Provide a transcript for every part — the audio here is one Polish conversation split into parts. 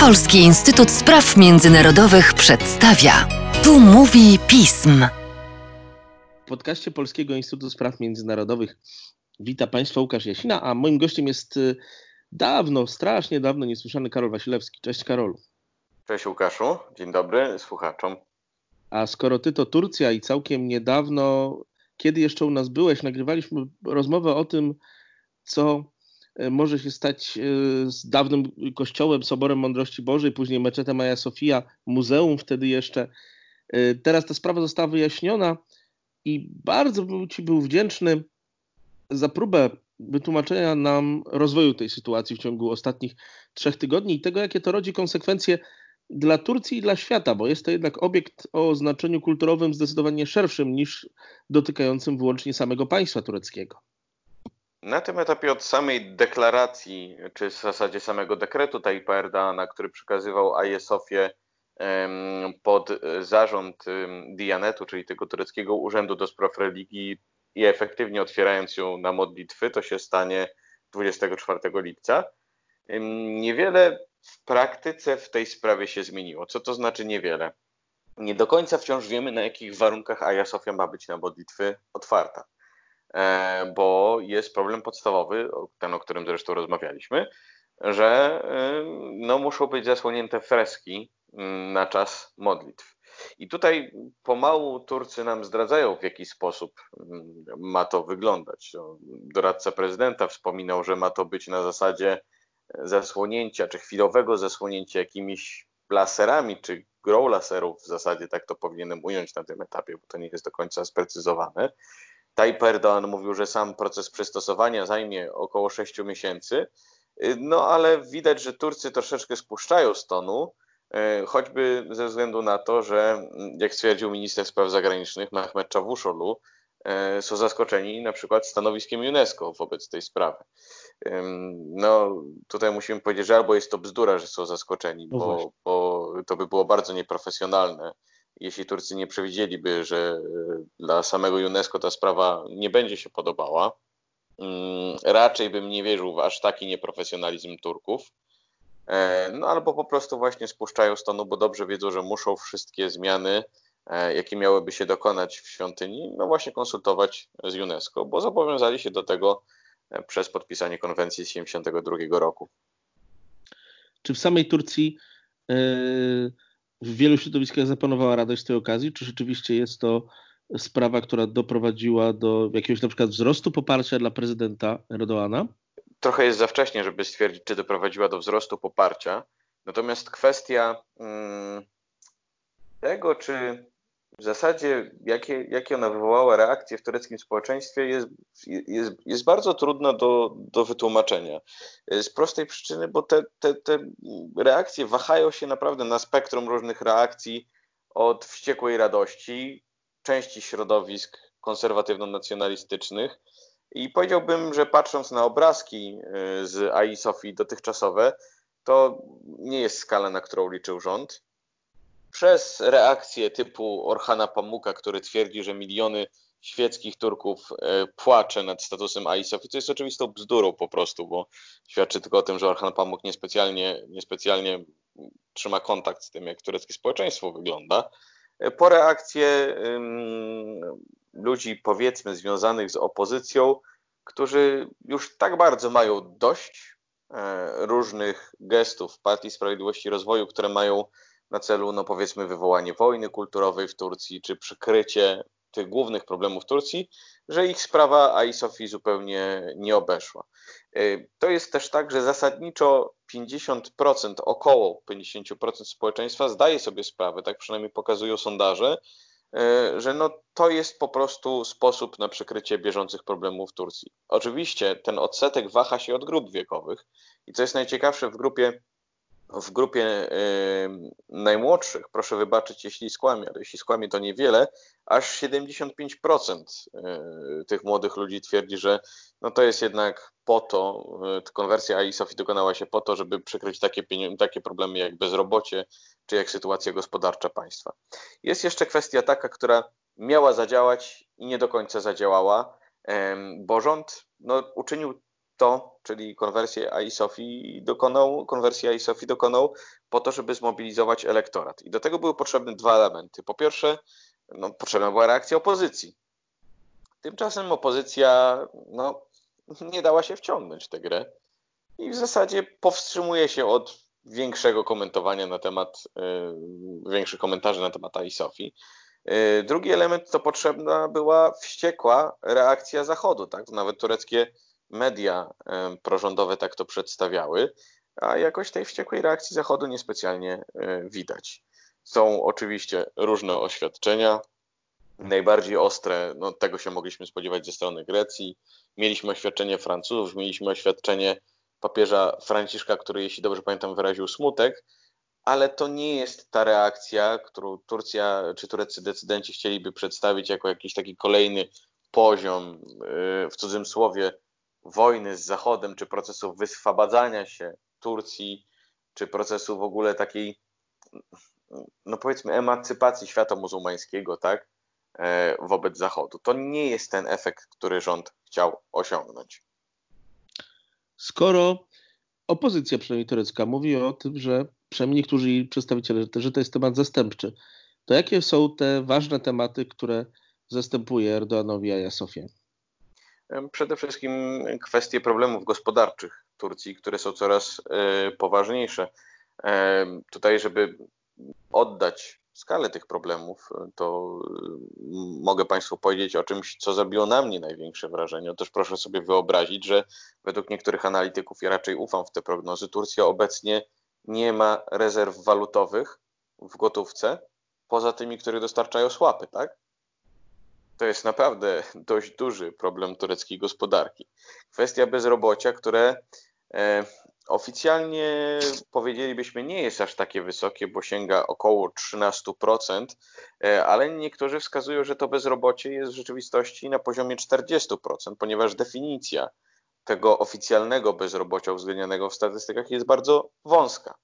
Polski Instytut Spraw Międzynarodowych przedstawia. Tu mówi pism. W podcaście Polskiego Instytutu Spraw Międzynarodowych wita Państwa Łukasz Jasina, a moim gościem jest y, dawno, strasznie dawno niesłyszany Karol Wasilewski. Cześć Karolu. Cześć Łukaszu, dzień dobry słuchaczom. A skoro ty to Turcja i całkiem niedawno, kiedy jeszcze u nas byłeś, nagrywaliśmy rozmowę o tym, co może się stać e, z dawnym kościołem, Soborem Mądrości Bożej, później meczetem Maja Sofia, muzeum wtedy jeszcze. E, teraz ta sprawa została wyjaśniona i bardzo bym Ci był wdzięczny za próbę wytłumaczenia nam rozwoju tej sytuacji w ciągu ostatnich trzech tygodni i tego, jakie to rodzi konsekwencje dla Turcji i dla świata, bo jest to jednak obiekt o znaczeniu kulturowym zdecydowanie szerszym niż dotykającym wyłącznie samego państwa tureckiego. Na tym etapie od samej deklaracji, czy w zasadzie samego dekretu Tayyipa Erdogana, który przekazywał Aje Sofię pod zarząd Dianetu, czyli tego tureckiego Urzędu do Spraw Religii i efektywnie otwierając ją na modlitwy, to się stanie 24 lipca. Niewiele w praktyce w tej sprawie się zmieniło. Co to znaczy niewiele? Nie do końca wciąż wiemy, na jakich warunkach Aja Sofia ma być na modlitwy otwarta. E, bo jest problem podstawowy, ten, o którym zresztą rozmawialiśmy, że e, no, muszą być zasłonięte freski mm, na czas modlitw. I tutaj pomału Turcy nam zdradzają, w jaki sposób mm, ma to wyglądać. Doradca prezydenta wspominał, że ma to być na zasadzie zasłonięcia, czy chwilowego zasłonięcia jakimiś laserami, czy grą laserów w zasadzie, tak to powinienem ująć na tym etapie, bo to nie jest do końca sprecyzowane. Tayyip mówił, że sam proces przystosowania zajmie około 6 miesięcy, no ale widać, że Turcy troszeczkę spuszczają z tonu, e, choćby ze względu na to, że jak stwierdził minister spraw zagranicznych Mehmet Cavusoglu, e, są zaskoczeni na przykład stanowiskiem UNESCO wobec tej sprawy. No, tutaj musimy powiedzieć, że albo jest to bzdura, że są zaskoczeni, no bo, bo to by było bardzo nieprofesjonalne, jeśli Turcy nie przewidzieliby, że e, dla samego UNESCO ta sprawa nie będzie się podobała. Mm, raczej bym nie wierzył w aż taki nieprofesjonalizm Turków. E, no albo po prostu właśnie spuszczają stonu, bo dobrze wiedzą, że muszą wszystkie zmiany, e, jakie miałyby się dokonać w świątyni, no właśnie konsultować z UNESCO, bo zobowiązali się do tego przez podpisanie konwencji z 1972 roku. Czy w samej Turcji e, w wielu środowiskach zapanowała radość z tej okazji? Czy rzeczywiście jest to sprawa, która doprowadziła do jakiegoś na przykład wzrostu poparcia dla prezydenta Erdoana? Trochę jest za wcześnie, żeby stwierdzić, czy doprowadziła do wzrostu poparcia. Natomiast kwestia mm, tego, czy w zasadzie jakie, jakie ona wywołała reakcje w tureckim społeczeństwie jest, jest, jest bardzo trudna do, do wytłumaczenia. Z prostej przyczyny, bo te, te, te reakcje wahają się naprawdę na spektrum różnych reakcji od wściekłej radości części środowisk konserwatywno-nacjonalistycznych i powiedziałbym, że patrząc na obrazki y, z AI Sofii dotychczasowe, to nie jest skala, na którą liczył rząd przez reakcje typu Orhana Pamuka, który twierdzi, że miliony świeckich Turków e, płacze nad statusem AISOF i to jest oczywistą bzdurą po prostu, bo świadczy tylko o tym, że Orhan Pamuk niespecjalnie, niespecjalnie trzyma kontakt z tym, jak tureckie społeczeństwo wygląda. E, po reakcje ludzi powiedzmy związanych z opozycją, którzy już tak bardzo mają dość e, różnych gestów Partii Sprawiedliwości i Rozwoju, które mają na celu, no powiedzmy, wywołanie wojny kulturowej w Turcji, czy przykrycie tych głównych problemów Turcji, że ich sprawa AI Sofii zupełnie nie obeszła. Y, to jest też tak, że zasadniczo 50%, około 50% społeczeństwa zdaje sobie sprawę, tak przynajmniej pokazują sondaże, y, że no to jest po prostu sposób na przykrycie bieżących problemów w Turcji. Oczywiście ten odsetek waha się od grup wiekowych i co jest najciekawsze w grupie w grupie y, najmłodszych, proszę wybaczyć, jeśli skłamię, ale jeśli skłamię, to niewiele, aż 75% y, tych młodych ludzi twierdzi, że no to jest jednak po to, y, konwersja AI Sofi dokonała się po to, żeby przykryć takie, takie problemy jak bezrobocie, czy jak sytuacja gospodarcza państwa. Jest jeszcze kwestia taka, która miała zadziałać i nie do końca zadziałała, bo rząd no, uczynił to, czyli konwersję AI Sofii dokonał, konwersję AI Sofii dokonał po to, żeby zmobilizować elektorat. I do tego były potrzebne dwa elementy. Po pierwsze, no, potrzebna była reakcja opozycji. Tymczasem opozycja no, nie dała się wciągnąć w tę grę i w zasadzie powstrzymuje się od większego komentowania na temat, yy, większych komentarzy na temat AI Sofii. Yy, drugi element to potrzebna była wściekła reakcja Zachodu. Tak? Nawet tureckie media prorządowe tak to przedstawiały, a jakoś tej wściekłej reakcji Zachodu niespecjalnie yy, widać. Są oczywiście różne oświadczenia, najbardziej ostre, no tego się mogliśmy spodziewać ze strony Grecji. Mieliśmy oświadczenie Francuzów, mieliśmy oświadczenie papieża Franciszka, który, jeśli dobrze pamiętam, wyraził smutek, ale to nie jest ta reakcja, którą Turcja czy tureccy decydenci chcieliby przedstawić jako jakiś taki kolejny poziom, yy, w cudzysłowie, wojny z Zachodem, czy procesu wyswabadzania się Turcji, czy procesu w ogóle takiej, no powiedzmy, emancypacji świata muzułmańskiego, tak, yy, wobec Zachodu. To nie jest ten efekt, który rząd chciał osiągnąć skoro opozycja, przynajmniej turecka, mówi o tym, że przynajmniej niektórzy jej przedstawiciele, że to jest temat zastępczy, to jakie są te ważne tematy, które zastępuje Erdoanowi Aja Sofia? Przede wszystkim kwestie problemów gospodarczych Turcji, które są coraz e, poważniejsze. E, tutaj, żeby oddać skalę tych problemów, to y, mogę Państwu powiedzieć o czymś, co zrobiło na mnie największe wrażenie. Otóż proszę sobie wyobrazić, że według niektórych analityków, ja raczej ufam w te prognozy, Turcja obecnie nie ma rezerw walutowych w gotówce, poza tymi, które dostarczają słapy, tak? To jest naprawdę dość duży problem tureckiej gospodarki. Kwestia bezrobocia, które e, Oficjalnie powiedzielibyśmy nie jest aż takie wysokie, bo sięga około 13%, e, ale niektórzy wskazują, że to bezrobocie jest w rzeczywistości na poziomie 40%, ponieważ definicja tego oficjalnego bezrobocia uwzględnianego w statystykach jest bardzo wąska.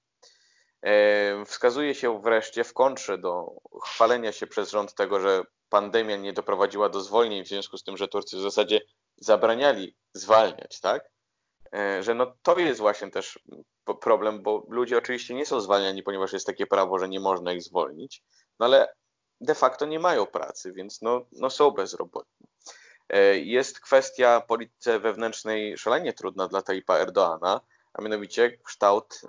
E, wskazuje się wreszcie w kontrze do chwalenia się przez rząd tego, że pandemia nie doprowadziła do zwolnień, w związku z tym, że Turcy w zasadzie zabraniali zwalniać, tak? E, że no to jest właśnie też problem, bo ludzie oczywiście nie są zwalniani, ponieważ jest takie prawo, że nie można ich zwolnić, no ale de facto nie mają pracy, więc no, no są bezrobotni. E, jest kwestia polityce wewnętrznej szalenie trudna dla Taipa Erdoana, a mianowicie kształt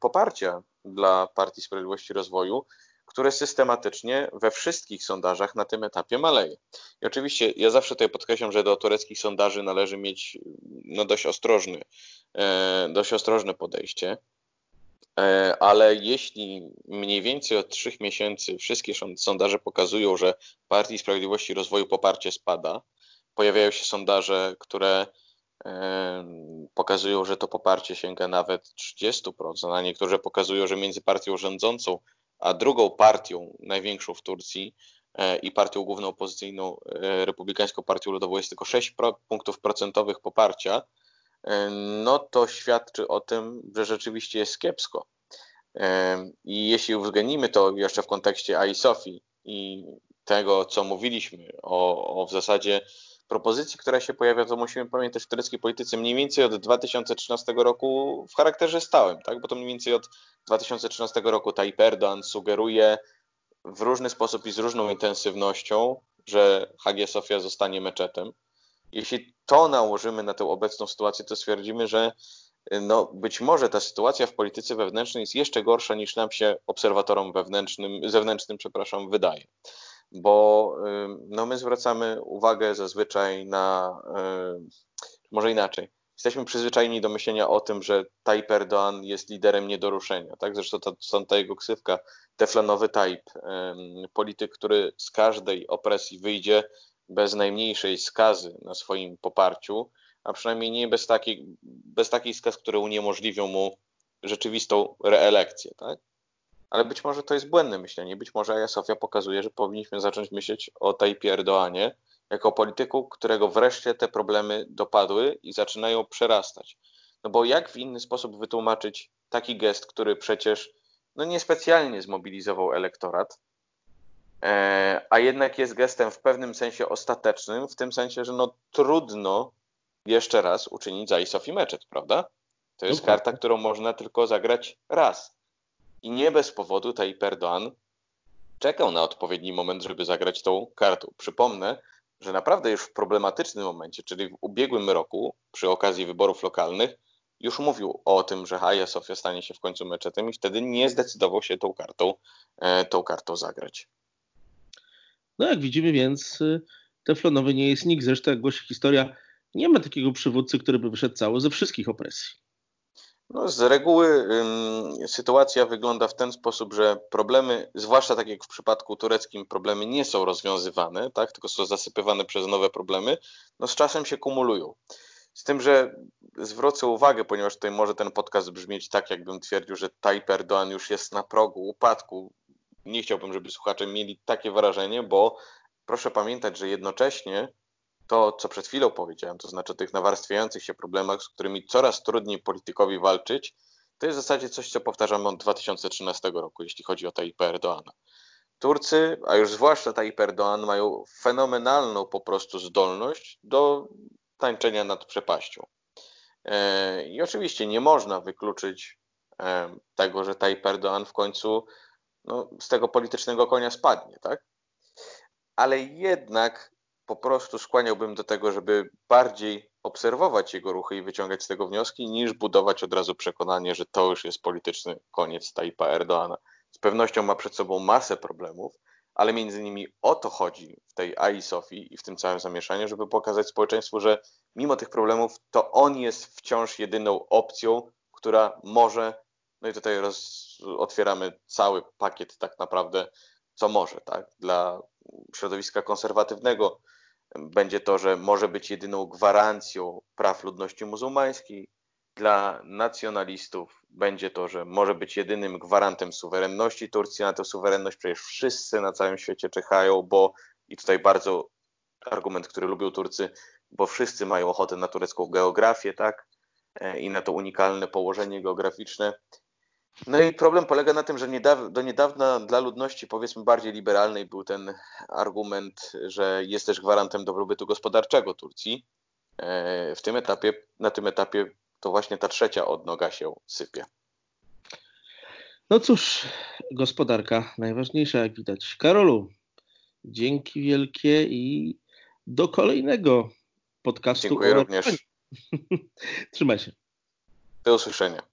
poparcia dla Partii Sprawiedliwości i Rozwoju, które systematycznie we wszystkich sondażach na tym etapie maleje. I oczywiście ja zawsze tutaj podkreślam, że do tureckich sondaży należy mieć no, dość, ostrożny, e, dość ostrożne podejście, e, ale jeśli mniej więcej od trzech miesięcy wszystkie sondaże pokazują, że Partii Sprawiedliwości i Rozwoju poparcie spada, pojawiają się sondaże, które e, pokazują, że to poparcie sięga nawet 30%, a niektóre pokazują, że między partią rządzącą a drugą partią największą w Turcji e, i partią główną opozycyjną, e, Republikańską Partią Ludową jest tylko 6 punktów procentowych poparcia, e, no to świadczy o tym, że rzeczywiście jest kiepsko. I jeśli uwzględnimy to jeszcze w kontekście AI i tego, co mówiliśmy o, o w zasadzie propozycji, która się pojawia, to musimy pamiętać w tureckiej polityce mniej więcej od 2013 roku w charakterze stałym, tak? bo to mniej więcej od 2013 roku Tayyip Erdoğan sugeruje w różny sposób i z różną intensywnością, że Hagia Sofia zostanie meczetem. Jeśli to nałożymy na tę obecną sytuację, to stwierdzimy, że no, być może ta sytuacja w polityce wewnętrznej jest jeszcze gorsza niż nam się obserwatorom wewnętrznym, zewnętrznym przepraszam, wydaje bo no, my zwracamy uwagę zazwyczaj na, może inaczej, jesteśmy przyzwyczajeni do myślenia o tym, że Tayyip Erdoğan jest liderem nie do ruszenia. Tak? Zresztą ta, stąd ta jego ksywka, teflonowy Tayyip, polityk, który z każdej opresji wyjdzie bez najmniejszej skazy na swoim poparciu, a przynajmniej nie bez bez takich skaz, które uniemożliwią mu rzeczywistą reelekcję. Tak? ale być może to jest błędne myślenie. Być może Sofia pokazuje, że powinniśmy zacząć myśleć o Tayyipie Erdoğanie jako polityku, którego wreszcie te problemy dopadły i zaczynają przerastać. No bo jak w inny sposób wytłumaczyć taki gest, który przecież no niespecjalnie zmobilizował elektorat, e, a jednak jest gestem w pewnym sensie ostatecznym, w tym sensie, że no trudno jeszcze raz uczynić za Sofi Meczet, prawda? To jest Dokładnie. karta, którą można tylko zagrać raz. I nie bez powodu Tayyip Erdoğan czekał na odpowiedni moment, żeby zagrać tą kartą. Przypomnę, że naprawdę już w problematycznym momencie, czyli w ubiegłym roku, przy okazji wyborów lokalnych, już mówił o tym, że Hagia Sofia stanie się w końcu meczetem i wtedy nie zdecydował się tą kartą, e, tą kartą zagrać. No jak widzimy więc y, teflonowy nie jest nikt. Zresztą jak głosi historia, nie ma takiego przywódcy, który by wyszedł cały ze wszystkich opresji. No, z reguły ym, sytuacja wygląda w ten sposób, że problemy, zwłaszcza tak jak w przypadku tureckim, problemy nie są rozwiązywane, tak, tylko są zasypywane przez nowe problemy, no z czasem się kumulują. Z tym, że zwrócę uwagę, ponieważ tutaj może ten podcast brzmieć tak, jakbym twierdził, że Tayyip Erdoğan już jest na progu upadku. Nie chciałbym, żeby słuchacze mieli takie wrażenie, bo proszę pamiętać, że jednocześnie to, co przed chwilą powiedziałem, to znaczy o tych nawarstwiających się problemach, z którymi coraz trudniej politykowi walczyć, to jest w zasadzie coś, co powtarzamy od 2013 roku, jeśli chodzi o Tayyip Erdoğana. Turcy, a już zwłaszcza Tayyip Erdoğan, mają fenomenalną po prostu zdolność do tańczenia nad przepaścią. E, I oczywiście nie można wykluczyć e, tego, że Tayyip Erdoğan w końcu no, z tego politycznego konia spadnie, tak? Ale jednak po prostu skłaniałbym do tego, żeby bardziej obserwować jego ruchy i wyciągać z tego wnioski, niż budować od razu przekonanie, że to już jest polityczny koniec Tayyipa Erdoana. Z pewnością ma przed sobą masę problemów, ale między innymi o to chodzi w tej AI Sofii i w tym całym zamieszaniu, żeby pokazać społeczeństwu, że mimo tych problemów to on jest wciąż jedyną opcją, która może, no i tutaj roz, otwieramy cały pakiet tak naprawdę, co może, tak, dla środowiska konserwatywnego będzie to, że może być jedyną gwarancją praw ludności muzułmańskiej. Dla nacjonalistów będzie to, że może być jedynym gwarantem suwerenności Turcji. Na tę suwerenność przecież wszyscy na całym świecie czekają, bo i tutaj bardzo argument, który lubią Turcy, bo wszyscy mają ochotę na turecką geografię, tak? I na to unikalne położenie geograficzne. No i problem polega na tym, że niedaw do niedawna dla ludności powiedzmy bardziej liberalnej był ten argument, że jest też gwarantem dobrobytu gospodarczego Turcji. E, w tym etapie, na tym etapie to właśnie ta trzecia odnoga się sypie. No cóż, gospodarka najważniejsza, jak widać. Karolu, dzięki wielkie i do kolejnego podcastu. Dziękuję również. Trzymaj się. Do usłyszenia.